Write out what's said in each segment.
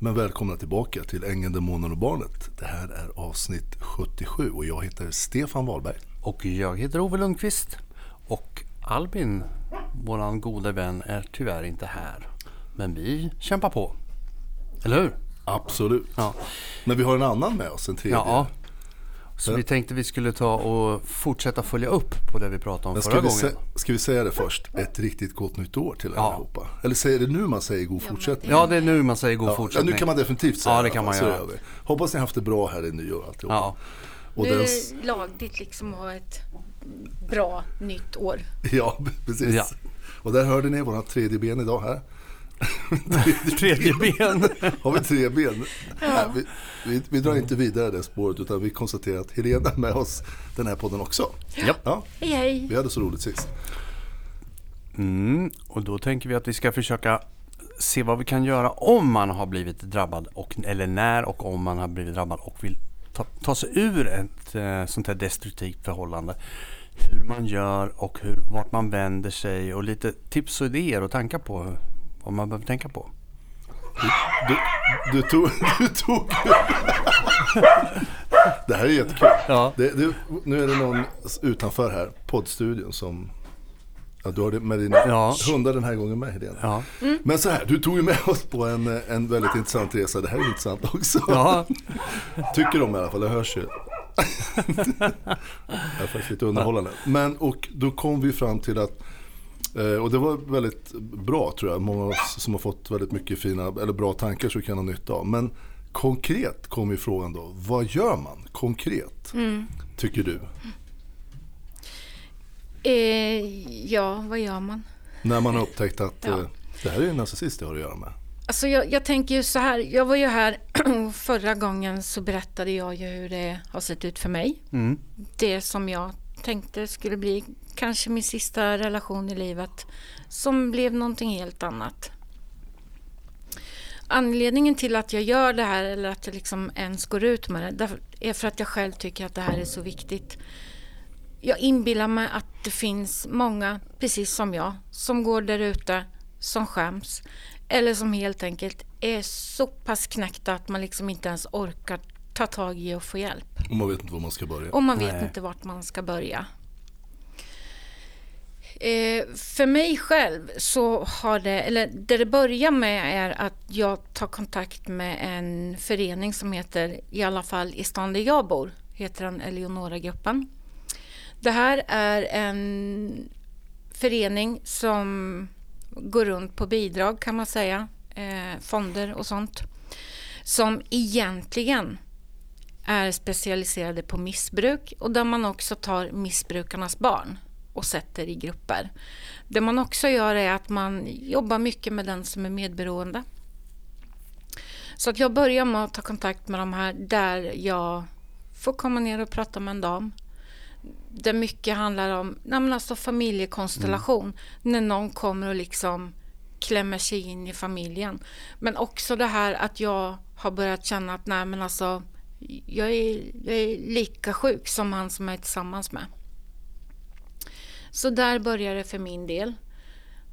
Men välkomna tillbaka till Ängeln, Demonen och Barnet. Det här är avsnitt 77 och jag heter Stefan Wahlberg. Och jag heter Ove Lundqvist. Och Albin, våran gode vän, är tyvärr inte här. Men vi kämpar på. Eller hur? Absolut. Ja. Men vi har en annan med oss, en tredje. Ja. Så vi tänkte vi skulle ta och fortsätta följa upp på det vi pratade om Men förra ska vi, gången. ska vi säga det först? Ett riktigt gott nytt år till Ja. allihopa. Eller säger det nu man säger god fortsättning? Ja, det är nu man säger god Ja, fortsättning. nu kan man definitivt säga Ja, det kan man göra. Hoppas ni har haft det bra här i nyår alltihopa. Ja. Och Nu är det lagligt liksom att ha ett bra nytt år. ja, precis. Ja. Och där hörde ni våra tredje ben idag här. Tredje ben. Har vi tre ben? Nej, vi, vi, vi drar inte vidare det spåret utan vi konstaterar att Helena är med oss den här podden också. Japp. Ja, Hej hej! vi hade så roligt sist. Mm, och då tänker vi att vi ska försöka se vad vi kan göra om man har blivit drabbad. Och, eller när och om man har blivit drabbad och vill ta, ta sig ur ett eh, sånt här destruktivt förhållande. Hur man gör och hur, vart man vänder sig och lite tips och idéer och tankar på vad man behöver tänka på. Du, du tog... Du tog det här är jättekul. Ja. Det, det, nu är det någon utanför här, poddstudion som... Ja, du har det med dina Ja. hundar den här gången med Helena. Ja. Men så här, du tog ju med oss på en, en väldigt intressant resa. Det här är intressant också. Ja. Tycker de i alla fall, det hörs ju. det är faktiskt lite underhållande. Men och då kom vi fram till att och det var väldigt bra tror jag. Många av oss som har fått väldigt mycket fina eller bra tankar så vi kan ha nytta av. Men konkret kom ju frågan då. Vad gör man konkret? Tycker du? Eh, ja, vad gör man? När man har upptäckt att Ja. eh, det här är en narcissist jag har att göra med. Alltså jag, jag tänker ju så här, jag var ju här och förra gången så berättade jag ju hur det har sett ut för mig. Mm. Det som jag tänkte skulle bli kanske min sista relation i livet som blev någonting helt annat. Anledningen till att jag gör det här eller att jag liksom ens går ut med det är för att jag själv tycker att det här är så viktigt. Jag inbillar mig att det finns många, precis som jag, som går där ute, som skäms eller som helt enkelt är så pass knäckta att man liksom inte ens orkar ta tag i och få hjälp. Och man vet inte var man ska börja. Och man vet Nej. inte vart man ska börja. Eh, för mig själv så har det, eller det det börjar med är att jag tar kontakt med en förening som heter, i alla fall i stan där jag bor, heter den Eleonora-gruppen. Det här är en förening som går runt på bidrag kan man säga, eh, fonder och sånt. Som egentligen är specialiserade på missbruk och där man också tar missbrukarnas barn och sätter i grupper. Det man också gör är att man jobbar mycket med den som är medberoende. Så att jag börjar med att ta kontakt med de här där jag får komma ner och prata med en dam. Där mycket handlar om nej alltså familjekonstellation. När någon kommer och liksom klämmer sig in i familjen. Men också det här att jag har börjat känna att nej men alltså jag är, jag är lika sjuk som han som jag är tillsammans med. Så där börjar det för min del.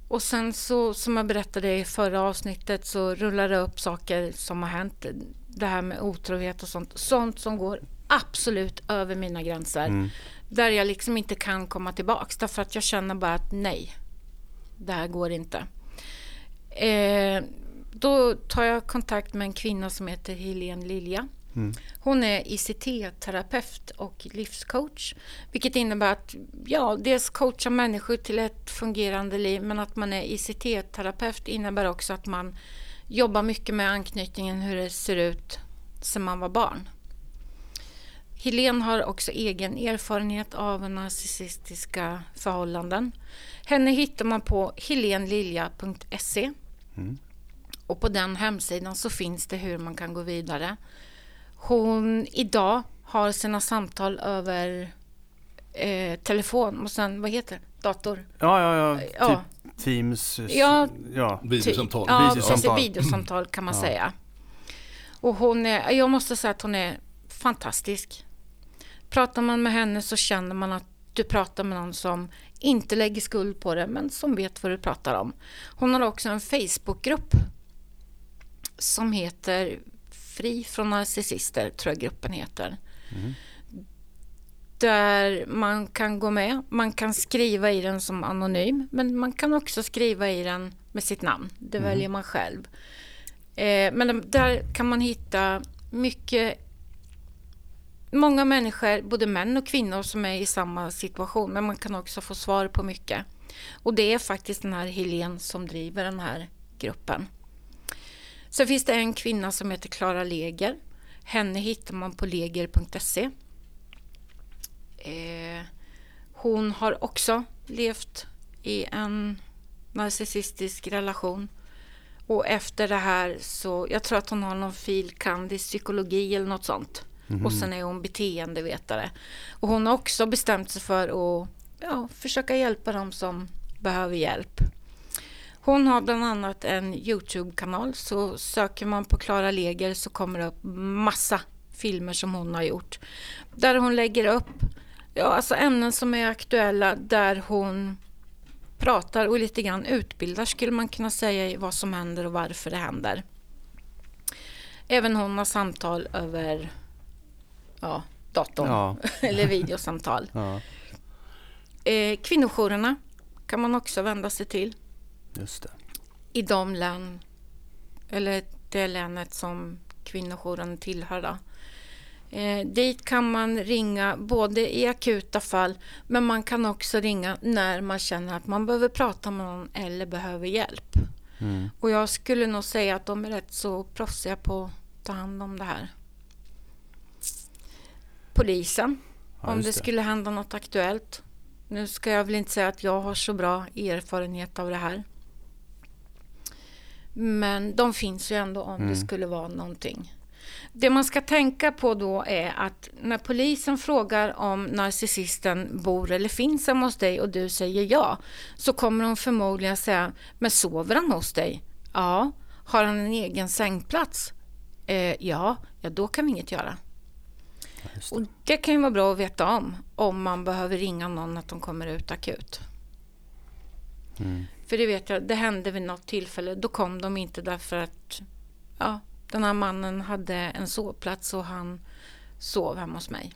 Och sen så, som jag berättade i förra avsnittet, så rullar det upp saker som har hänt. Det här med otrohet och sånt. Sånt som går absolut över mina gränser. Där jag liksom inte kan komma tillbaks. Därför att jag känner bara att nej, det här går inte. Eh, då tar jag kontakt med en kvinna som heter Helene Lilja. Hon är ICT-terapeut och livscoach. Vilket innebär att ja, dels coacha människor till ett fungerande liv men att man är ICT-terapeut innebär också att man jobbar mycket med anknytningen hur det ser ut sedan man var barn. Helene har också egen erfarenhet av narcissistiska förhållanden. Henne hittar man på helenlilja.se och på den hemsidan så finns det hur man kan gå vidare. Hon idag har sina samtal över eh, telefon och sen, vad heter det? Dator? Ja, ja, ja. Ja. Typ Teams. Ja. ja. Videosamtal. Ja, Videosamtal. videosamtal kan man säga. Och hon är, jag måste säga att hon är fantastisk. Pratar man med henne så känner man att du pratar med någon som inte lägger skuld på det, men som vet vad du pratar om. Hon har också en Facebookgrupp som heter Fri från narcissister, tror jag gruppen heter. Där man kan gå med. Man kan skriva i den som anonym, men man kan också skriva i den med sitt namn. Det väljer man själv. Eh, men där kan man hitta mycket många människor, både män och kvinnor, som är i samma situation. Men man kan också få svar på mycket. Och det är faktiskt den här Helene som driver den här gruppen. Sen finns det en kvinna som heter Klara Leger. Henne hittar man på leger.se. Eh, hon har också levt i en narcissistisk relation. Och efter det här så, jag tror att hon har någon filkand i psykologi eller något sånt. Och sen är hon beteendevetare. Och hon har också bestämt sig för att ja, försöka hjälpa dem som behöver hjälp. Hon har bland annat en Youtube-kanal. Så söker man på Klara Leger så kommer det upp massa filmer som hon har gjort. Där hon lägger upp ja, alltså ämnen som är aktuella där hon pratar och lite grann utbildar skulle man kunna säga i vad som händer och varför det händer. Även hon har samtal över ja, datorn Ja. eller videosamtal. Ja, Eh, kvinnojourerna kan man också vända sig till just det. i de län eller det länet som kvinnojouren tillhör. Då. Eh, dit kan man ringa både i akuta fall men man kan också ringa när man känner att man behöver prata med någon eller behöver hjälp. Mm. Och jag skulle nog säga att de är rätt så proffsiga på att ta hand om det här. Polisen, Ja, om det det. skulle hända något aktuellt. Nu ska jag väl inte säga att jag har så bra erfarenhet av det här. Men de finns ju ändå om Mm. det skulle vara någonting. Det man ska tänka på då är att när polisen frågar om narcissisten bor eller finns hemma hos dig och du säger ja, så kommer de förmodligen säga, men sover han hos dig? Ja. Har han en egen sängplats? Eh, ja, ja, då kan vi inget göra. Det. Och det kan ju vara bra att veta om, om man behöver ringa någon att de kommer ut akut. Mm. För det vet jag, det hände vid något tillfälle. Då kom de inte därför att ja, den här mannen hade en sovplats och han sov hemma hos mig.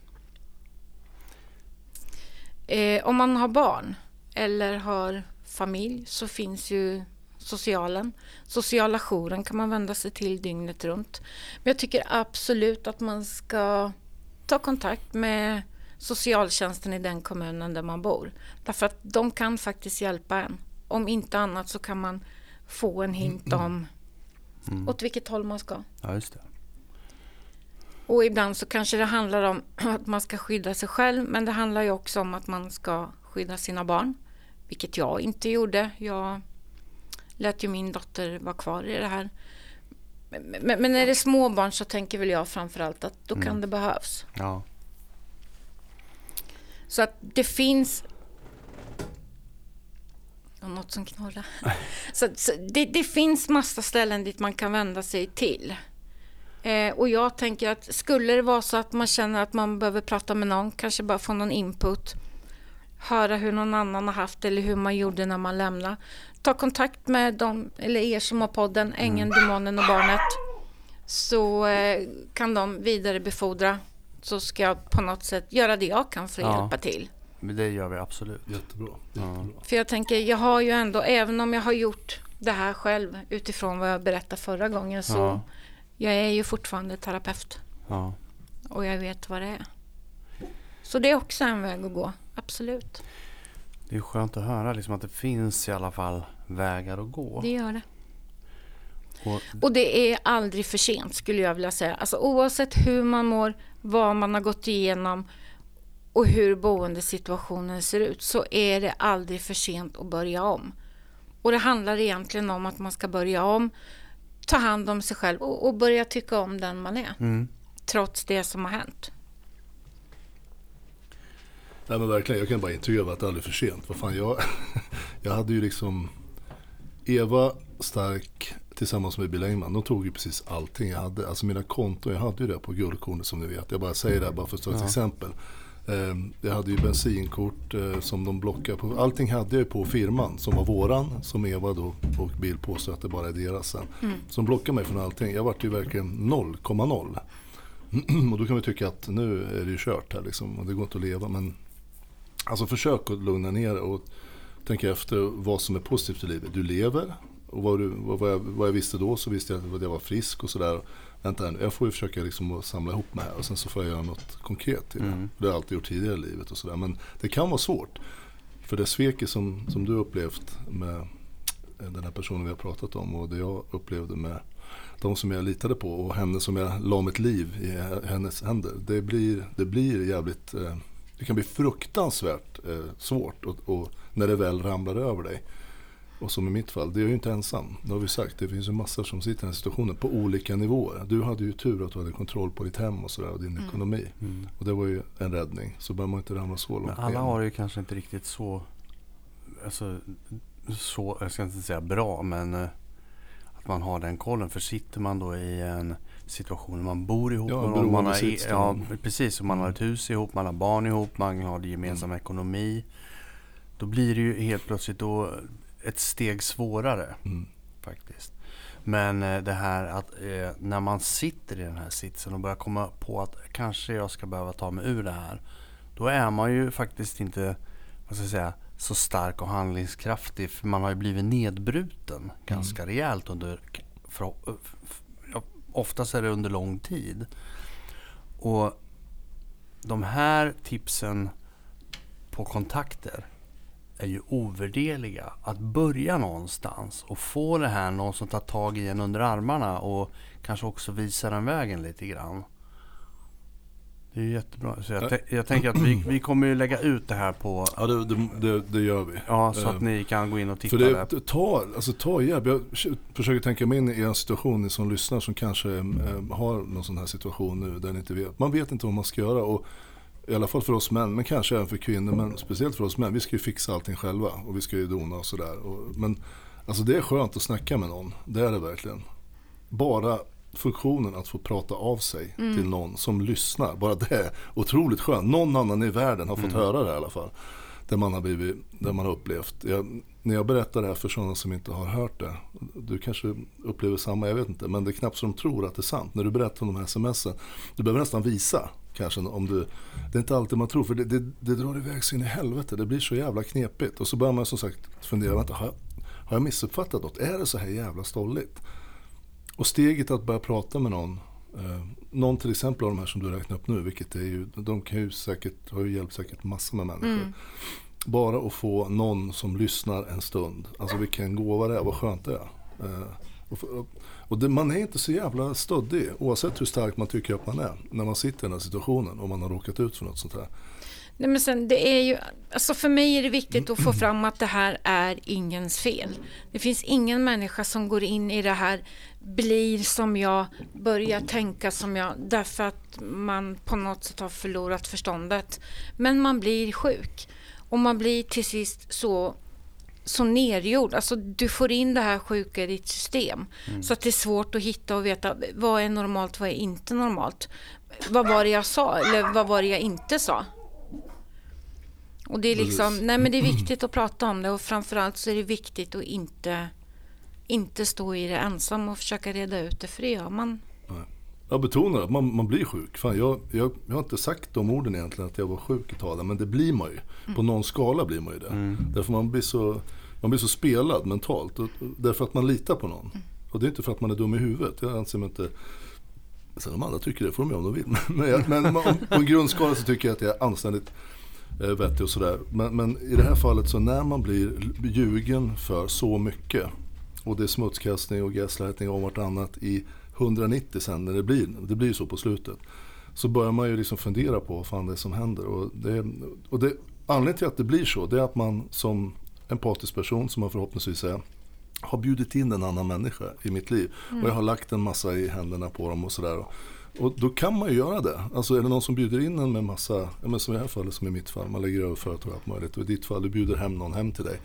Eh, om man har barn eller har familj så finns ju socialen. Sociala jouren kan man vända sig till dygnet runt. Men jag tycker absolut att man ska ta kontakt med socialtjänsten i den kommunen där man bor. Därför att de kan faktiskt hjälpa en. Om inte annat så kan man få en hint om Mm. åt vilket håll man ska. Ja, just det. Och ibland så kanske det handlar om att man ska skydda sig själv men det handlar ju också om att man ska skydda sina barn. Vilket jag inte gjorde. Jag lät ju min dotter vara kvar i det här. Men, men, när det är små barn så tänker väl jag framförallt att då kan Mm. det behövas. Ja. Så att det finns... Något som knorrar. Så, så det, det finns massa ställen dit man kan vända sig till. Eh, och jag tänker att skulle det vara så att man känner att man behöver prata med någon, kanske bara få någon input, höra hur någon annan har haft eller hur man gjorde när man lämnade. Ta kontakt med dem, eller er som har podden, Ängeln, Demonen och Barnet. Så eh, kan de vidarebefordra. Så ska jag på något sätt göra det jag kan för att Ja. hjälpa till. Men det gör vi absolut. Jättebra. Ja. jättebra. För jag tänker, jag har ju ändå, även om jag har gjort det här själv utifrån vad jag berättade förra gången, så Ja. jag är ju fortfarande terapeut Ja. och jag vet vad det är. Så det är också en väg att gå, absolut. Det är skönt att höra liksom att det finns i alla fall vägar att gå. Det gör det. Och, Och det är aldrig för sent skulle jag vilja säga. Alltså oavsett hur man mår, vad man har gått igenom och hur boendesituationen ser ut så är det aldrig för sent att börja om. Och det handlar egentligen om att man ska börja om, ta hand om sig själv och, och börja tycka om den man är. mm. Trots det som har hänt. Nej men verkligen, jag kan bara intyga att det aldrig är för sent. Vad fan, jag, jag hade ju liksom Eva Stark tillsammans med Bill Engman, de tog ju precis allting jag hade. Alltså mina konton, jag hade ju det på guldkornet som ni vet. Jag bara säger det här bara för att ta ett Ja. exempel. Eh, jag hade ju bensinkort eh, som de blockade på. Allting hade jag på firman som var våran, som Eva då och Bill påstår att det bara är deras sen. Mm. Som blockade mig från allting. Jag vart ju verkligen 0,0. och då kan vi tycka att nu är det ju kört här liksom och det går inte att leva. Men alltså försök att lugna ner och tänka efter vad som är positivt i livet. Du lever och vad, du, vad, jag, vad jag visste då så visste jag att jag var frisk och sådär vänta nu, jag får ju försöka liksom samla ihop mig här och sen så får jag göra något konkret i det. Mm. Det har jag alltid gjort tidigare i livet och sådär. Men det kan vara svårt. För det sveket som, som du upplevt med den här personen vi har pratat om och det jag upplevde med de som jag litade på och henne som jag la mitt liv i hennes händer. Det blir, det blir jävligt, eh, det kan bli fruktansvärt eh, svårt och, och när det väl ramlar över dig. Och som i mitt fall, det är jag ju inte ensam. Det har vi sagt, det finns ju massor som sitter i den här situationen på olika nivåer. Du hade ju tur att du hade kontroll på ditt hem och sådär och din mm. ekonomi. Mm. Och det var ju en räddning. Så behöver man inte ramla så långt Men alla ner. har ju kanske inte riktigt så, alltså, så, jag ska inte säga bra, men eh, att man har den kollen. För sitter man då i en situation där man bor ihop. Ja, man, man har, ja precis. Man har ett hus ihop, man har barn ihop, man har gemensam mm. ekonomi. Då blir det ju helt plötsligt då ett steg svårare. Mm. Faktiskt. Men eh, det här att eh, när man sitter i den här sitsen och börjar komma på att kanske jag ska behöva ta mig ur det här. Då är man ju faktiskt inte vad ska jag säga, så stark och handlingskraftig. För man har ju blivit nedbruten mm. ganska rejält under, för, för, oftast är det under lång tid. Och de här tipsen på kontakter är ju ovärderliga. Att börja någonstans och få det här någon som tar tag i en under armarna och kanske också visar en vägen lite grann. Det är jättebra. Så jag, jag tänker att vi, vi kommer ju lägga ut det här på... Ja, det, det, det gör vi. Ja, så att uh, ni kan gå in och titta för det, där. Ta, alltså, ta hjälp. Jag försöker tänka mig in i en situation, ni som lyssnar, som kanske uh, har någon sån här situation nu där ni inte vet. Man vet inte vad man ska göra. Och i alla fall för oss män, men kanske även för kvinnor, men speciellt för oss män. Vi ska ju fixa allting själva och vi ska ju dona och sådär. Men alltså det är skönt att snacka med någon, det är det verkligen. Bara funktionen att få prata av sig mm. till någon som lyssnar, bara det är otroligt skönt. Någon annan i världen har fått mm. höra det i alla fall. Det man har, blivit, det man har upplevt. Jag, när jag berättar det här för sådana som inte har hört det. Du kanske upplever samma, jag vet inte. Men det är knappt så de tror att det är sant. När du berättar om de här smsen. Du behöver nästan visa kanske om du, det är inte alltid man tror för det, det, det drar iväg så in i helvete. Det blir så jävla knepigt. Och så börjar man som sagt fundera, vänta, har jag, har jag missuppfattat något? Är det så här jävla stolligt? Och steget att börja prata med någon, eh, någon till exempel av de här som du räknar upp nu, vilket är ju, de kan ju säkert, har ju hjälpt säkert massor med människor. Mm. Bara att få någon som lyssnar en stund, alltså vilken gåva det är, vad skönt det är. Eh, och, och det, man är inte så jävla stöddig oavsett hur stark man tycker att man är när man sitter i den här situationen och man har råkat ut för något sånt här. Nej, men sen, det är ju, alltså för mig är det viktigt att få fram att det här är ingens fel. Det finns ingen människa som går in i det här, blir som jag, börjar tänka som jag, därför att man på något sätt har förlorat förståndet. Men man blir sjuk och man blir till sist så så nergjord. Alltså du får in det här sjuka i ditt system. Mm. Så att det är svårt att hitta och veta vad är normalt, vad är inte normalt. Vad var det jag sa eller vad var det jag inte sa? Och det är liksom, nej men det är viktigt att prata om det och framförallt så är det viktigt att inte, inte stå i det ensam och försöka reda ut det, för det gör man. Jag betonar att man, man blir sjuk. Fan, jag, jag, jag, har inte sagt de orden egentligen att jag var sjuk ett tag, men det blir man ju. Mm. På någon skala blir man ju det. Mm. Därför man blir, så, man blir så spelad mentalt. Och, därför att man litar på någon. Mm. Och det är inte för att man är dum i huvudet. Jag anser mig inte Sen om andra tycker det får de göra om de vill. Men, men, men på en grundskala så tycker jag att jag är anständigt eh, vettig och sådär. Men, men, i det här fallet så när man blir ljugen för så mycket och det är smutskastning och gaslightning om vartannat i 190 sen när det blir, det blir så på slutet. Så börjar man ju liksom fundera på vad fan det är som händer. Och, det, och det, anledningen till att det blir så, det är att man som empatisk person, som man förhoppningsvis är, har bjudit in en annan människa i mitt liv. Mm. Och jag har lagt en massa i händerna på dem och sådär. Och då kan man ju göra det. Alltså är det någon som bjuder in en med massa, men som i det här fallet, som i mitt fall, man lägger över företag och allt möjligt. Och i ditt fall, du bjuder hem någon hem till dig.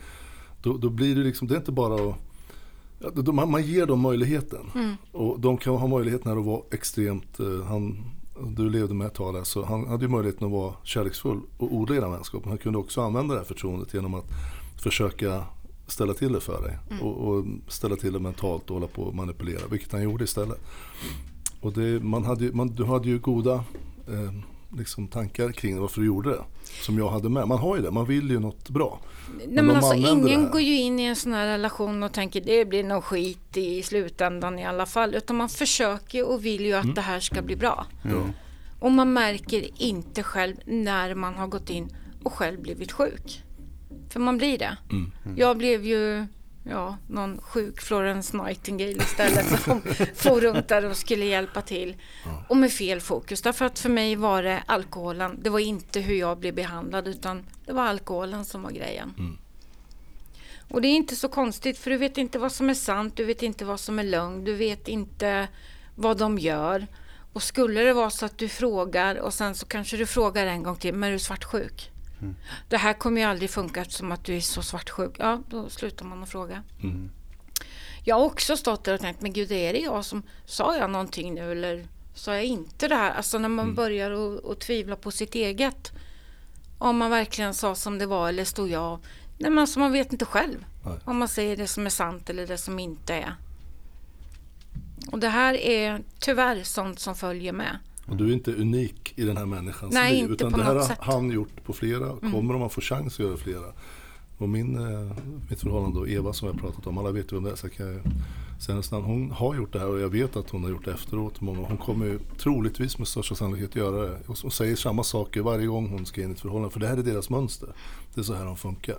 Då, då blir det liksom, det är inte bara att man, man ger dem möjligheten. Mm. Och de kan ha möjligheten här att vara extremt, eh, han, du levde med ett tag där, så han hade ju möjligheten att vara kärleksfull och odla era vänskap. Men han kunde också använda det här förtroendet genom att försöka ställa till det för dig. Mm. Och, och ställa till det mentalt och hålla på och manipulera, vilket han gjorde istället. Och det, man hade, man, du hade ju goda eh, liksom tankar kring varför du gjorde det. Som jag hade med. Man har ju det, man vill ju något bra. Nej, Men men alltså, ingen går ju in i en sån här relation och tänker det blir nog skit i slutändan i alla fall. Utan man försöker och vill ju att Mm. det här ska bli bra. Ja. Och man märker inte själv när man har gått in och själv blivit sjuk. För man blir det. Mm. Jag blev ju ja, någon sjuk Florence Nightingale istället som for runt där och skulle hjälpa till. Och med fel fokus. Därför att för mig var det alkoholen. Det var inte hur jag blev behandlad utan det var alkoholen som var grejen. Mm. Och det är inte så konstigt för du vet inte vad som är sant, du vet inte vad som är lögn, du vet inte vad de gör. Och skulle det vara så att du frågar och sen så kanske du frågar en gång till, men är du svartsjuk? Det här kommer ju aldrig funka eftersom att du är så svartsjuk. Ja, då slutar man att fråga. Mm. Jag har också stått där och tänkt, men gud är det jag som, sa jag någonting nu eller sa jag inte det här? Alltså när man börjar att att tvivla på sitt eget. Om man verkligen sa som det var eller stod jag. Nej men alltså man vet inte själv. Nej. Om man säger det som är sant eller det som inte är. Och det här är tyvärr sånt som följer med. Och du är inte unik i den här människans Nej, liv. inte utan på det här har han gjort på flera. Kommer om man får chans att göra flera. Och min, eh, mitt förhållande då, Eva som jag pratat om, alla vet ju om det är, så kan jag säga nästan, hon har gjort det här och jag vet att hon har gjort det efteråt. Många, hon kommer ju troligtvis med största sannolikhet göra det. Och hon säger samma saker varje gång hon ska in i ett förhållande. För det här är deras mönster. Det är så här de funkar.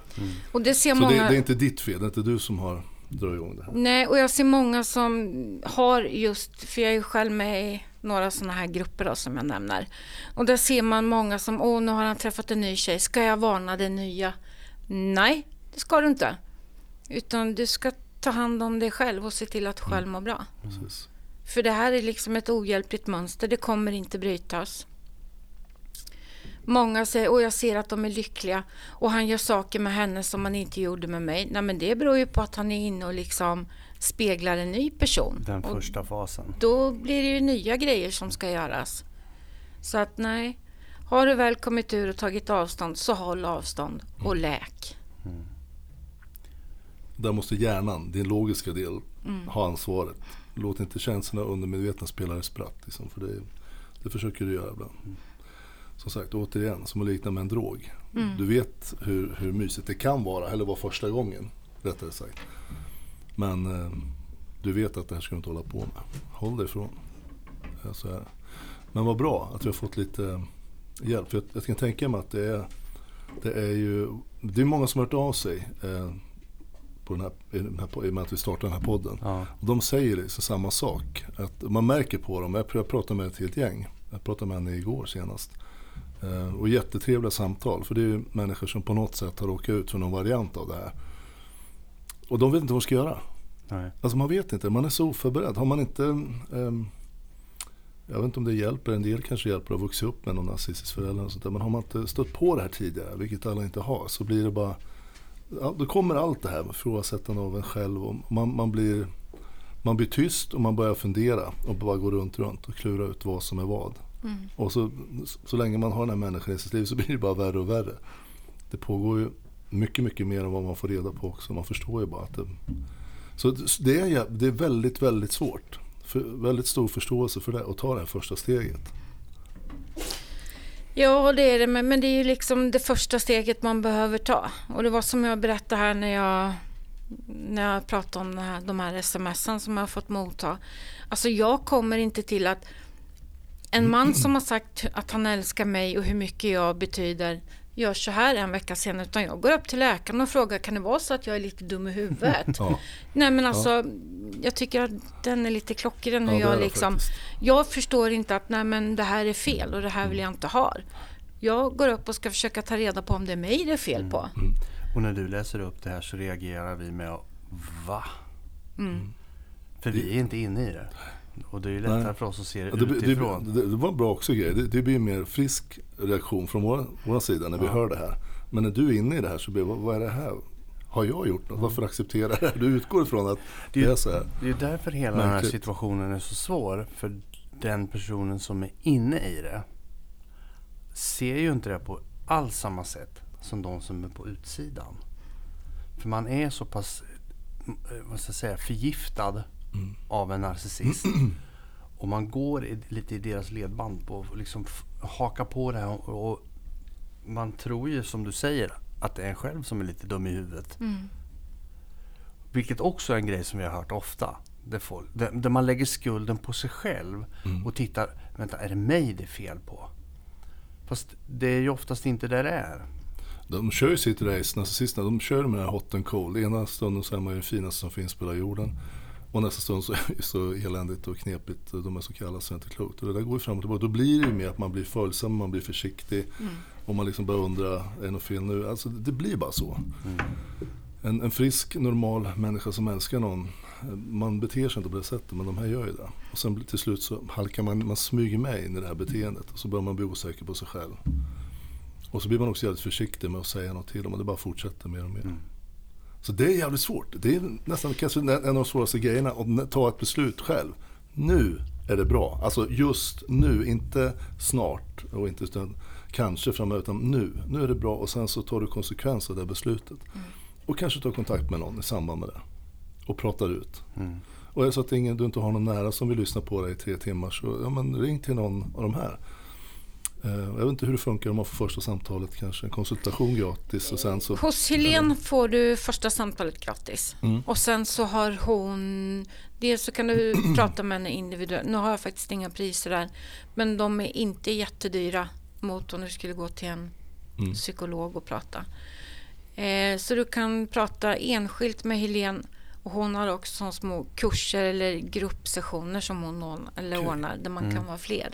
Och det ser Så många... det, det är inte ditt fel, det är inte du som har dragit igång det här. Nej, och jag ser många som har just, för jag är ju själv med i några sådana här grupper då, som jag nämner. Och där ser man många som, åh nu har han träffat en ny tjej, ska jag varna den nya? Nej, det ska du inte. Utan du ska ta hand om dig själv och se till att själv må bra. Precis. För det här är liksom ett ohjälpligt mönster, det kommer inte brytas. Många säger, och jag ser att de är lyckliga och han gör saker med henne som han inte gjorde med mig. Nej men det beror ju på att han är inne och liksom speglar en ny person. Den och första fasen. då blir det ju nya grejer som ska göras. Så att nej, har du väl kommit ur och tagit avstånd så håll avstånd och läk. Där måste hjärnan, din logiska del, Mm. ha ansvaret. Låt inte känslorna undermedvetna spela ett spratt. Liksom, för det, det försöker du göra ibland. Som sagt, återigen, som att likna med en drog. Mm. Du vet hur, hur mysigt det kan vara, eller var första gången, rättare sagt. Men eh, du vet att det här ska du inte hålla på med. Håll dig ifrån. Ja, så är det. Men vad bra att vi har fått lite hjälp. För jag, jag kan tänka mig att det är, det är ju, det är många som har hört av sig. Eh, på den här, i, den här, i och med att vi startar den här podden. Ja. Och de säger liksom samma sak. Att man märker på dem. Jag pratade med ett helt gäng. Jag pratade med henne igår senast. Eh, och jättetrevliga samtal. För det är ju människor som på något sätt har råkat ut för någon variant av det här. Och de vet inte vad de ska göra. Nej. Alltså man vet inte. Man är så oförberedd. Har man inte... ehm, jag vet inte om det hjälper. En del kanske hjälper att vuxit upp med någon narcissistisk förälder. Och sånt där. Men har man inte stött på det här tidigare, vilket alla inte har, så blir det bara... Ja, då kommer allt det här med ifrågasättande av en själv. Och man, man, blir, man blir tyst och man börjar fundera och bara gå runt, runt och klura ut vad som är vad. Och så, så länge man har den här människan i sitt liv så blir det bara värre och värre. Det pågår ju mycket, mycket mer än vad man får reda på också. Man förstår ju bara att det... Så det är, det är väldigt, väldigt svårt. För, väldigt stor förståelse för det att ta det här första steget. Ja, det är det, men, men det är ju liksom det första steget man behöver ta. Och det var som jag berättade här när jag, när jag pratade om här, de här smsen som jag har fått motta. Alltså jag kommer inte till att en man som har sagt att han älskar mig och hur mycket jag betyder gör så här en vecka senare. Utan jag går upp till läkaren och frågar, kan det vara så att jag är lite dum i huvudet? Ja, Nej men alltså, jag tycker att den är lite klockren. Ja, det är jag, liksom, faktiskt. jag förstår inte att nej, men det här är fel och det här vill jag inte ha. Jag går upp och ska försöka ta reda på om det är mig det är fel på. Och när du läser upp det här så reagerar vi med Va? Mm. För vi är inte inne i det. Och det är ju lättare Nej. för oss att se det det, det, utifrån. det, det var en bra också grej. Det, det blir en mer frisk reaktion från vår, vår sida när vi hör det här. Men när du är inne i det här så blir det, vad, vad är det här? Har jag gjort något? Varför accepterar jag det? Du utgår ifrån att det, Det är- så här. Det är därför hela den här Märkligt. situationen är så svår. För den personen som är inne i det ser ju inte det på alls samma sätt som de som är på utsidan. För man är så pass eh, vad ska jag säga, förgiftad av en narcissist. Och man går i, lite i deras ledband på att liksom haka på det här. Och, och man tror ju som du säger att det är en själv som är lite dum i huvudet. Vilket också är en grej som vi har hört ofta. Där, folk, där, där man lägger skulden på sig själv och tittar, vänta är det mig det är fel på? Fast det är ju oftast inte där det är. De kör ju sitt race, narcissisterna, de kör med den här hot and cold. Ena stunden så är man ju den finaste som finns på hela jorden. Och nästa stund så är det så eländigt och knepigt, de är så kalla så det är inte klokt. Och det där går ju fram och tillbaka. Då blir det ju mer att man blir följsam, man blir försiktig. Och man liksom börjar undra, är det något fel nu? Alltså det blir bara så. En, en frisk, normal människa som älskar någon, man beter sig inte på det sättet men de här gör ju det. Och sen till slut så halkar man, man smyger med in i det här beteendet och så börjar man bli osäker på sig själv. Och så blir man också jävligt försiktig med att säga något till dem och det bara fortsätter mer och mer. Så det är jävligt svårt. Det är nästan kanske en av de svåraste grejerna att ta ett beslut själv. Nu är det bra. Alltså just nu, inte snart och inte utan kanske framöver utan nu. Nu är det bra och sen så tar du konsekvens av det beslutet. Och kanske tar kontakt med någon i samband med det. Och pratar ut. Och är det så att ingen, du inte har någon nära som vill lyssna på dig i tre timmar så ja, men ring till någon av de här. Eh, Jag vet inte hur det funkar om man får första samtalet kanske. En konsultation gratis och sen så... Hos Helene får du första samtalet gratis. Och sen så har hon... Dels så kan du prata med henne individuellt. Nu har jag faktiskt inga priser där. Men de är inte jättedyra mot om du skulle gå till en psykolog och prata. Eh, så du kan prata enskilt med Helene. Och hon har också små kurser eller gruppsessioner som hon ordnar, eller ordnar där man kan vara fler.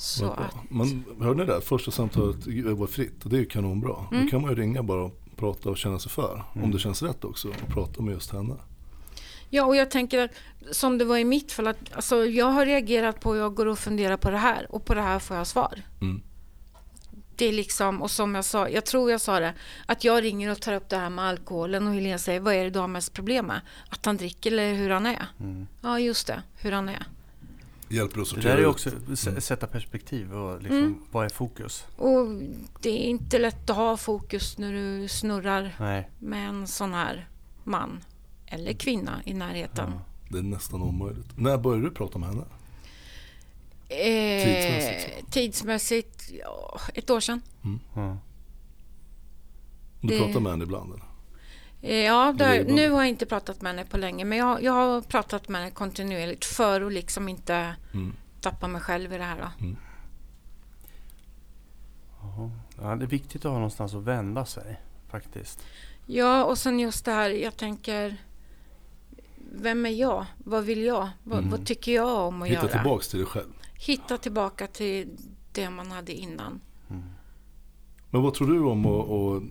Så att, Man, hörde ni det? Första samtalet var fritt och det är ju kanonbra. Mm. Då kan man ju ringa bara och prata och känna sig för. Om det känns rätt också. Och prata med just henne. Ja, och jag tänker att som det var i mitt fall, att alltså, jag har reagerat på, jag går och funderar på det här och på det här får jag svar. Mm. Det är liksom, och som jag sa, jag tror jag sa det, att jag ringer och tar upp det här med alkoholen och Helene säger, vad är det du har mest problem med? Att han dricker eller hur han är? Ja, just det, hur han är. Hjälper att Det där är också s- sätta perspektiv och liksom, vad är fokus? Och det är inte lätt att ha fokus när du snurrar Nej. med en sån här man eller kvinna i närheten. Det är nästan omöjligt. När började du prata med henne? Eh, Tidsmässigt tidsmässigt, ja, ett år sedan. Ja. Du Det- pratar med henne ibland eller? Eh, Ja, Regelbundet. nu har jag inte pratat med henne på länge, men jag, jag har pratat med henne kontinuerligt för att liksom inte Mm. tappa mig själv i det här. Då. Ja, det är viktigt att ha någonstans att vända sig faktiskt. Ja, och sen just det här, jag tänker, vem är jag? Vad vill jag? Vad, vad tycker jag om att Hitta göra? tillbaks till dig själv. Hitta tillbaka till det man hade innan. Men vad tror du om och, och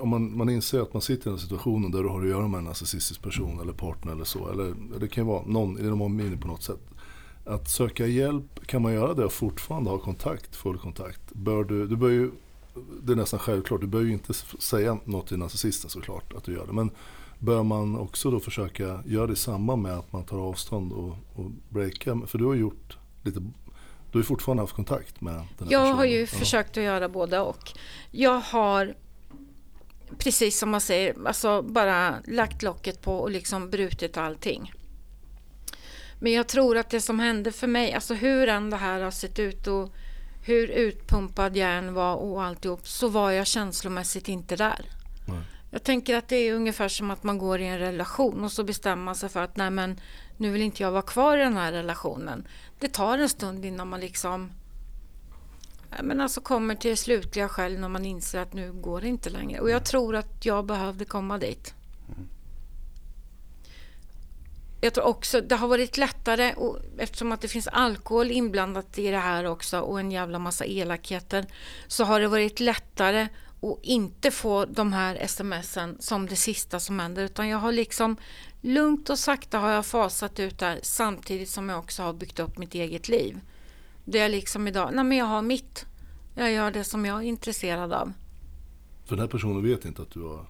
om man, man inser att man sitter i en situation där du har att göra med en narcissistisk person eller partner eller så. Eller det kan ju vara någon i de omgivningen på något sätt. Att söka hjälp, kan man göra det och fortfarande ha kontakt, full kontakt? Bör du, du bör ju, det är nästan självklart, du bör ju inte säga något till narcissisten såklart att du gör det. Men bör man också då försöka göra det i samband med att man tar avstånd och, och breakar? För du har gjort lite, du har fortfarande haft kontakt med den här Jag personen. har ju Ja. försökt att göra både och. Jag har, precis som man säger, alltså bara lagt locket på och liksom brutit allting. Men jag tror att det som hände för mig, alltså hur än det här har sett ut och hur utpumpad jag än var och alltihop, så var jag känslomässigt inte där. Nej. Jag tänker att det är ungefär som att man går i en relation och så bestämmer man sig för att nej men nu vill inte jag vara kvar i den här relationen. Det tar en stund innan man liksom men alltså kommer till det slutliga själv när man inser att nu går det inte längre. Och jag tror att jag behövde komma dit. Jag tror också det har varit lättare och eftersom att det finns alkohol inblandat i det här också och en jävla massa elakheter så har det varit lättare att inte få de här smsen som det sista som händer utan jag har liksom lugnt och sakta har jag fasat ut där samtidigt som jag också har byggt upp mitt eget liv. Det är liksom idag, nej men jag har mitt. Jag gör det som jag är intresserad av. För den här personen vet inte att du har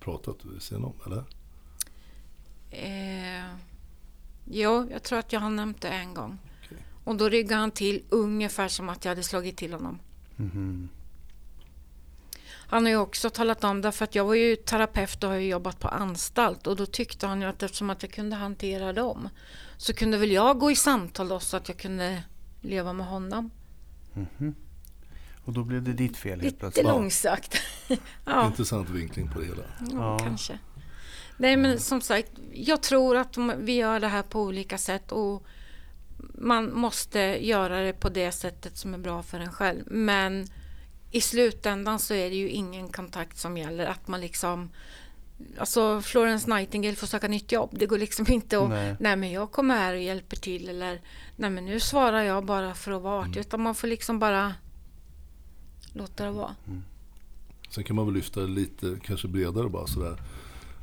pratat vid sidan om, eller? Eh, Jo, jag tror att jag har nämnt det en gång. Okej. Och då ryggade han till ungefär som att jag hade slagit till honom. Mhm. Han har ju också talat om det, för att jag var ju terapeut och har ju jobbat på anstalt och då tyckte han ju att eftersom att jag kunde hantera dem så kunde väl jag gå i samtal då så att jag kunde leva med honom. Mhm. Och då blev det ditt fel helt Lite plötsligt. långsökt. ja, Intressant vinkling på det hela. ja, Ja. kanske. Nej, men som sagt, jag tror att vi gör det här på olika sätt och man måste göra det på det sättet som är bra för en själv. Men i slutändan så är det ju ingen kontakt som gäller. Att man liksom... Alltså Florence Nightingale får söka nytt jobb. Det går liksom inte att... Nej. Nej. men jag kommer här och hjälper till. Eller nej men nu svarar jag bara för att vara artig. Utan man får liksom bara låta det vara. Sen kan man väl lyfta det lite kanske bredare bara sådär.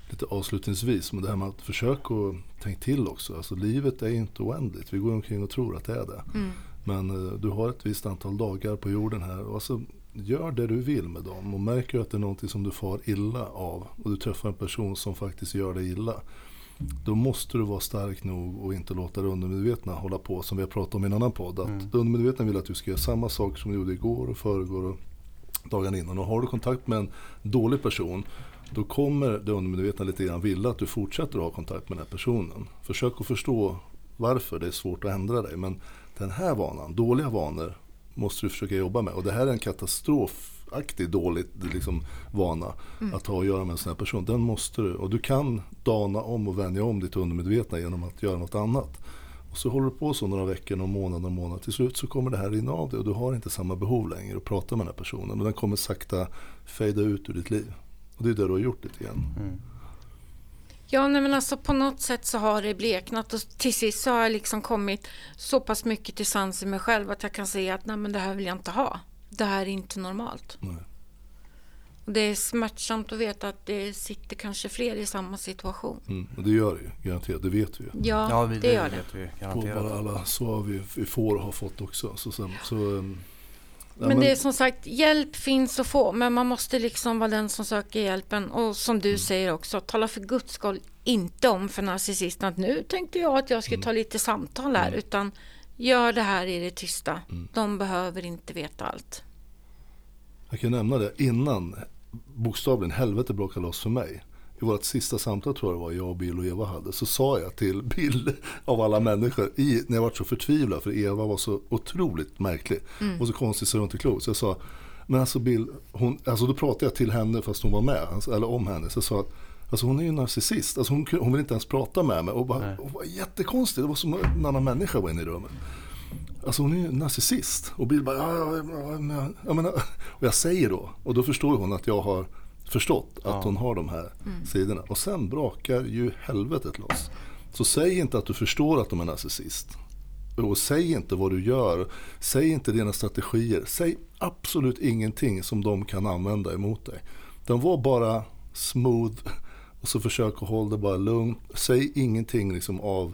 Lite avslutningsvis. Men det här med att försöka och tänk till också. Alltså livet är inte oändligt. Vi går omkring och tror att det är det. Mm. Men eh, du har ett visst antal dagar på jorden här. Och alltså, gör det du vill med dem. Och märker att det är någonting som du far illa av. Och du träffar en person som faktiskt gör dig illa. Då måste du vara stark nog och inte låta det undermedvetna hålla på. Som vi har pratat om i en annan podd. Att Mm. det undermedvetna vill att du ska göra samma saker som du gjorde igår och förrgår och dagen innan. Och har du kontakt med en dålig person. Då kommer det undermedvetna lite grann vilja att du fortsätter att ha kontakt med den här personen. Försök att förstå varför det är svårt att ändra dig. Men den här vanan, dåliga vanor, måste du försöka jobba med. Och det här är en katastrofaktig dålig liksom, vana att ha att göra med en sån här person. Den måste du, och du kan dana om och vänja om ditt undermedvetna genom att göra något annat. Och så håller du på så några veckor, någon månad, någon månad. Till slut så kommer det här rinna av dig och du har inte samma behov längre att prata med den här personen. Och den kommer sakta fejda ut ur ditt liv. Och det är det du har gjort lite grann. Mm. Ja, nej, men alltså på något sätt så har det bleknat och till sist så har jag liksom kommit så pass mycket till sans i mig själv att jag kan säga att nej, men det här vill jag inte ha. Det här är inte normalt. Nej. Och det är smärtsamt att veta att det sitter kanske fler i samma situation. Mm. Och det gör det ju, garanterat. Det vet vi ju. Ja, Ja, vi, det gör det. vet vi På bara garanterat. alla svar vi, vi får och har fått också. Så, så, så, ja, Men det är som sagt, hjälp finns att få, men man måste liksom vara den som söker hjälpen. Och som du säger också, tala för guds skull inte om för narcissisten att nu tänkte jag att jag skulle ta lite samtal här, utan gör det här i det tysta. De behöver inte veta allt. Jag kan nämna det innan bokstavligen helvete brakade loss för mig. I vårt sista samtal tror jag det var jag, Bill och Eva hade. Så sa jag till Bill av alla människor, i, när jag var så förtvivlad för Eva var så otroligt märklig. Och så konstigt så inte klokt. Så jag sa, men alltså Bill, hon, alltså då pratade jag till henne fast hon var med, alltså, eller om henne. Så jag sa att Alltså hon är ju narcissist, alltså hon, hon vill inte ens prata med mig. Och bara, och var jättekonstigt, det var som en annan människa var inne i rummet. Alltså hon är ju narcissist. Och Bill bara, ja, ja, ja, men, jag menar, och jag säger då, och då förstår hon att jag har förstått att Ja. hon har de här sidorna. Och sen brakar ju helvetet loss. Så säg inte att du förstår att de är narcissist. Och säg inte vad du gör. Säg inte dina strategier. Säg absolut ingenting som de kan använda emot dig. Den var bara smooth och så försök att hålla det bara lugnt. Säg ingenting liksom av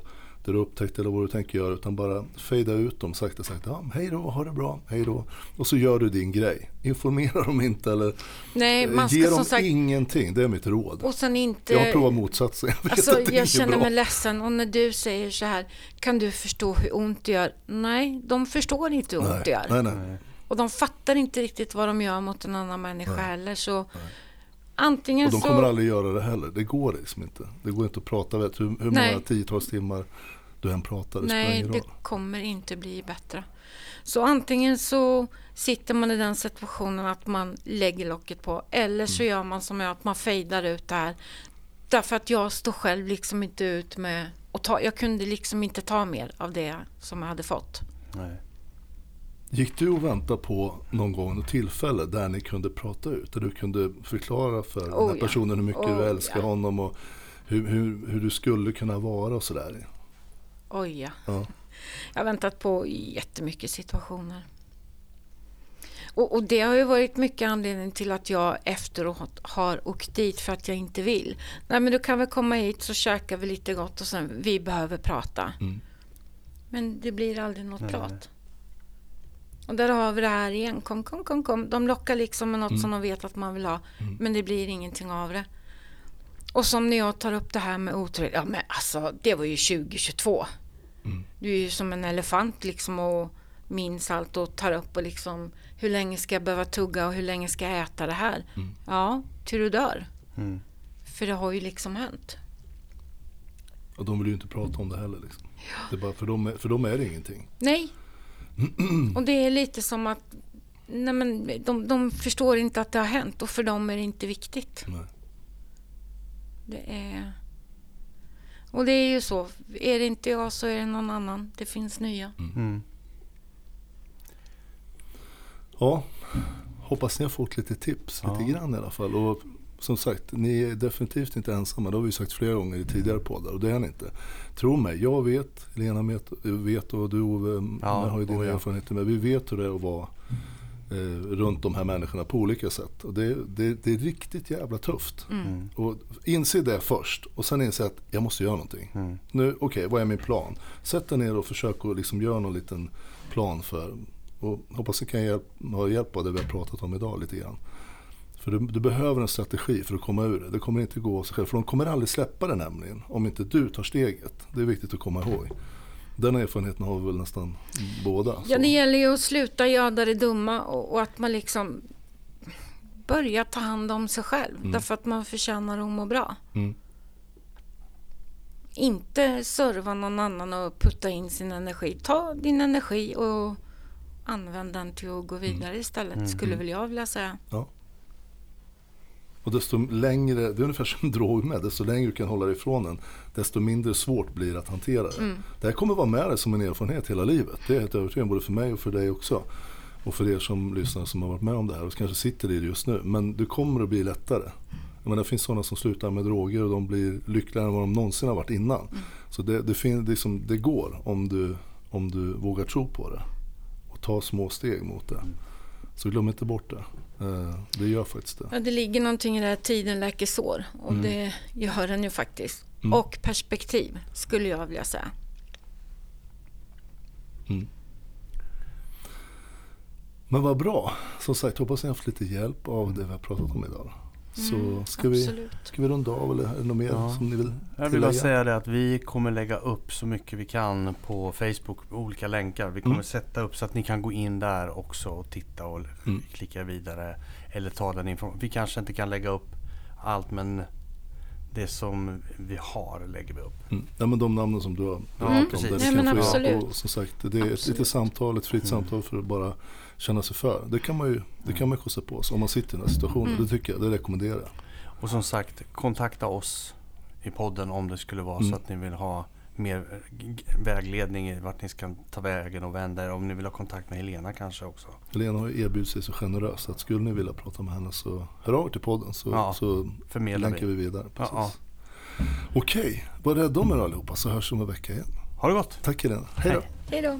du upptäckt eller vad du tänker göra utan bara fejda ut dem sakta sakta. Ja, hej då, ha det bra, hej då. Och så gör du din grej. Informera dem inte eller Nej, man ge ska dem som sagt... ingenting. Det är mitt råd. Och sen inte... Jag har provat motsatsen. Jag Alltså, jag känner bra. mig ledsen och när du säger så här, kan du förstå hur ont det gör? Nej, de förstår inte hur ont det gör. nej, nej, nej. Och de fattar inte riktigt vad de gör mot en annan människa heller. Så antingen Och de så... kommer aldrig göra det heller. Det går liksom inte. Det går inte att prata. Vet, hur, hur många Nej. tiotals timmar du än pratar. Det Nej, det kommer inte bli bättre. Så antingen så sitter man i den situationen att man lägger locket på eller så Mm. gör man som jag, att man fejdar ut det här. Därför att jag står själv liksom inte ut med och ta, jag kunde liksom inte ta mer av det som jag hade fått. Nej. Gick du och väntade på någon gång något tillfälle där ni kunde prata ut? Där du kunde förklara för den Oh här ja. personen hur mycket Oh du älskar ja. honom och hur, hur, hur du skulle kunna vara och sådär. Oj ja. Ja. Jag har väntat på jättemycket situationer. Och, och det har ju varit mycket anledning till att jag efteråt har åkt dit för att jag inte vill. Nej men du kan väl komma hit så käkar vi lite gott och sen vi behöver prata. Mm. Men det blir aldrig något Nej, prat. nej. Och där har vi det här igen. Kom, kom, kom, kom. De lockar liksom med något Mm. som de vet att man vill ha. Mm. Men det blir ingenting av det. Och som när jag tar upp det här med otrohet, ja men alltså det var ju 2022. Mm. Du är ju som en elefant liksom och minns allt och tar upp och liksom hur länge ska jag behöva tugga och hur länge ska jag äta det här? Mm. Ja, till du dör. Mm. För det har ju liksom hänt. Och de vill ju inte prata om det heller. Liksom. Det är bara, för, dem är, för dem är det ingenting. Nej. Och det är lite som att nej men, de, de förstår inte att det har hänt och för dem är det inte viktigt. Nej. Det är... Och det är ju så. Är det inte jag så är det någon annan. Det finns nya. Mm. Ja, hoppas ni har fått lite tips, Ja. lite grann i alla fall. Och som sagt, ni är definitivt inte ensamma. Det har vi sagt flera gånger i tidigare poddar och det är ni inte. Tro mig, jag vet, Lena vet, vet och du Ove Ja, har ju dina ja. erfarenheter med. Vi vet hur det är att vara eh, runt de här människorna på olika sätt. Och det, det, det är riktigt jävla tufft. Mm. Och inse det först och sen inse att jag måste göra någonting. Mm. Nu, okej, vad är min plan? Sätt dig ner och försök att liksom göra någon liten plan för och hoppas det kan hjälp, ha hjälp av det vi har pratat om idag lite grann. För du, du behöver en strategi för att komma ur det. Det kommer inte gå av sig själv. För de kommer aldrig släppa det nämligen. Om inte du tar steget. Det är viktigt att komma ihåg. Den erfarenheten har vi väl nästan båda. Ja, det gäller ju att sluta göra det dumma och, och att man liksom börjar ta hand om sig själv. Mm. Därför att man förtjänar att må bra. Mm. Inte serva någon annan och putta in sin energi. Ta din energi och använd den till att gå vidare istället. Mm. Skulle väl jag vilja säga. Och desto längre, det är ungefär som drog med, desto längre du kan hålla dig ifrån den, desto mindre svårt blir det att hantera det. Mm. Det här kommer vara med dig som en erfarenhet hela livet. Det är jag helt övertygad både för mig och för dig också. Och för er som lyssnar som har varit med om det här och kanske sitter i det just nu. Men det kommer att bli lättare. Menar, det finns sådana som slutar med droger och de blir lyckligare än vad de någonsin har varit innan. Så det, det, fin, det, är som, det går om du, om du vågar tro på det. Och ta små steg mot det. Så glöm inte bort det. Eh, Det gör faktiskt det. Ja, det ligger någonting i det här tiden läker sår. Och Mm. det gör den ju faktiskt. Mm. Och perspektiv skulle jag vilja säga. Men vad bra. Som sagt, hoppas ni har haft lite hjälp av det vi har pratat om idag. Så Mm, ska, vi, Absolut. ska vi runda av eller är det något mer Ja. som ni vill Jag vill bara tillägga? säga det att vi kommer lägga upp så mycket vi kan på Facebook, olika länkar. Vi kommer Mm. sätta upp så att ni kan gå in där också och titta och Mm. klicka vidare. Eller ta den informationen. Vi kanske inte kan lägga upp allt men det som vi har lägger vi upp. Mm. Ja, men de namnen som du har Ja, pratat om. där kan men absolut. Och som sagt, det är ett Absolut. litet samtal, ett fritt Mm. samtal för att bara känna sig för. Det kan man ju det kan man kosta på sig om man sitter i den här situationen. Mm. Det tycker jag, det rekommenderar jag. Och som sagt, kontakta oss i podden om det skulle vara Mm. så att ni vill ha mer g- vägledning i vart ni ska ta vägen och vända er. Om ni vill ha kontakt med Helena kanske också. Helena har ju erbjudit sig så generöst att skulle ni vilja prata med henne så hör av er till podden så, Ja, så länkar vi. vi vidare. Ja, Precis. Okej, var rädda om er allihopa så hörs vi om en vecka igen. Ha det gott! Tack Helena, hej då. Hej. Hej då.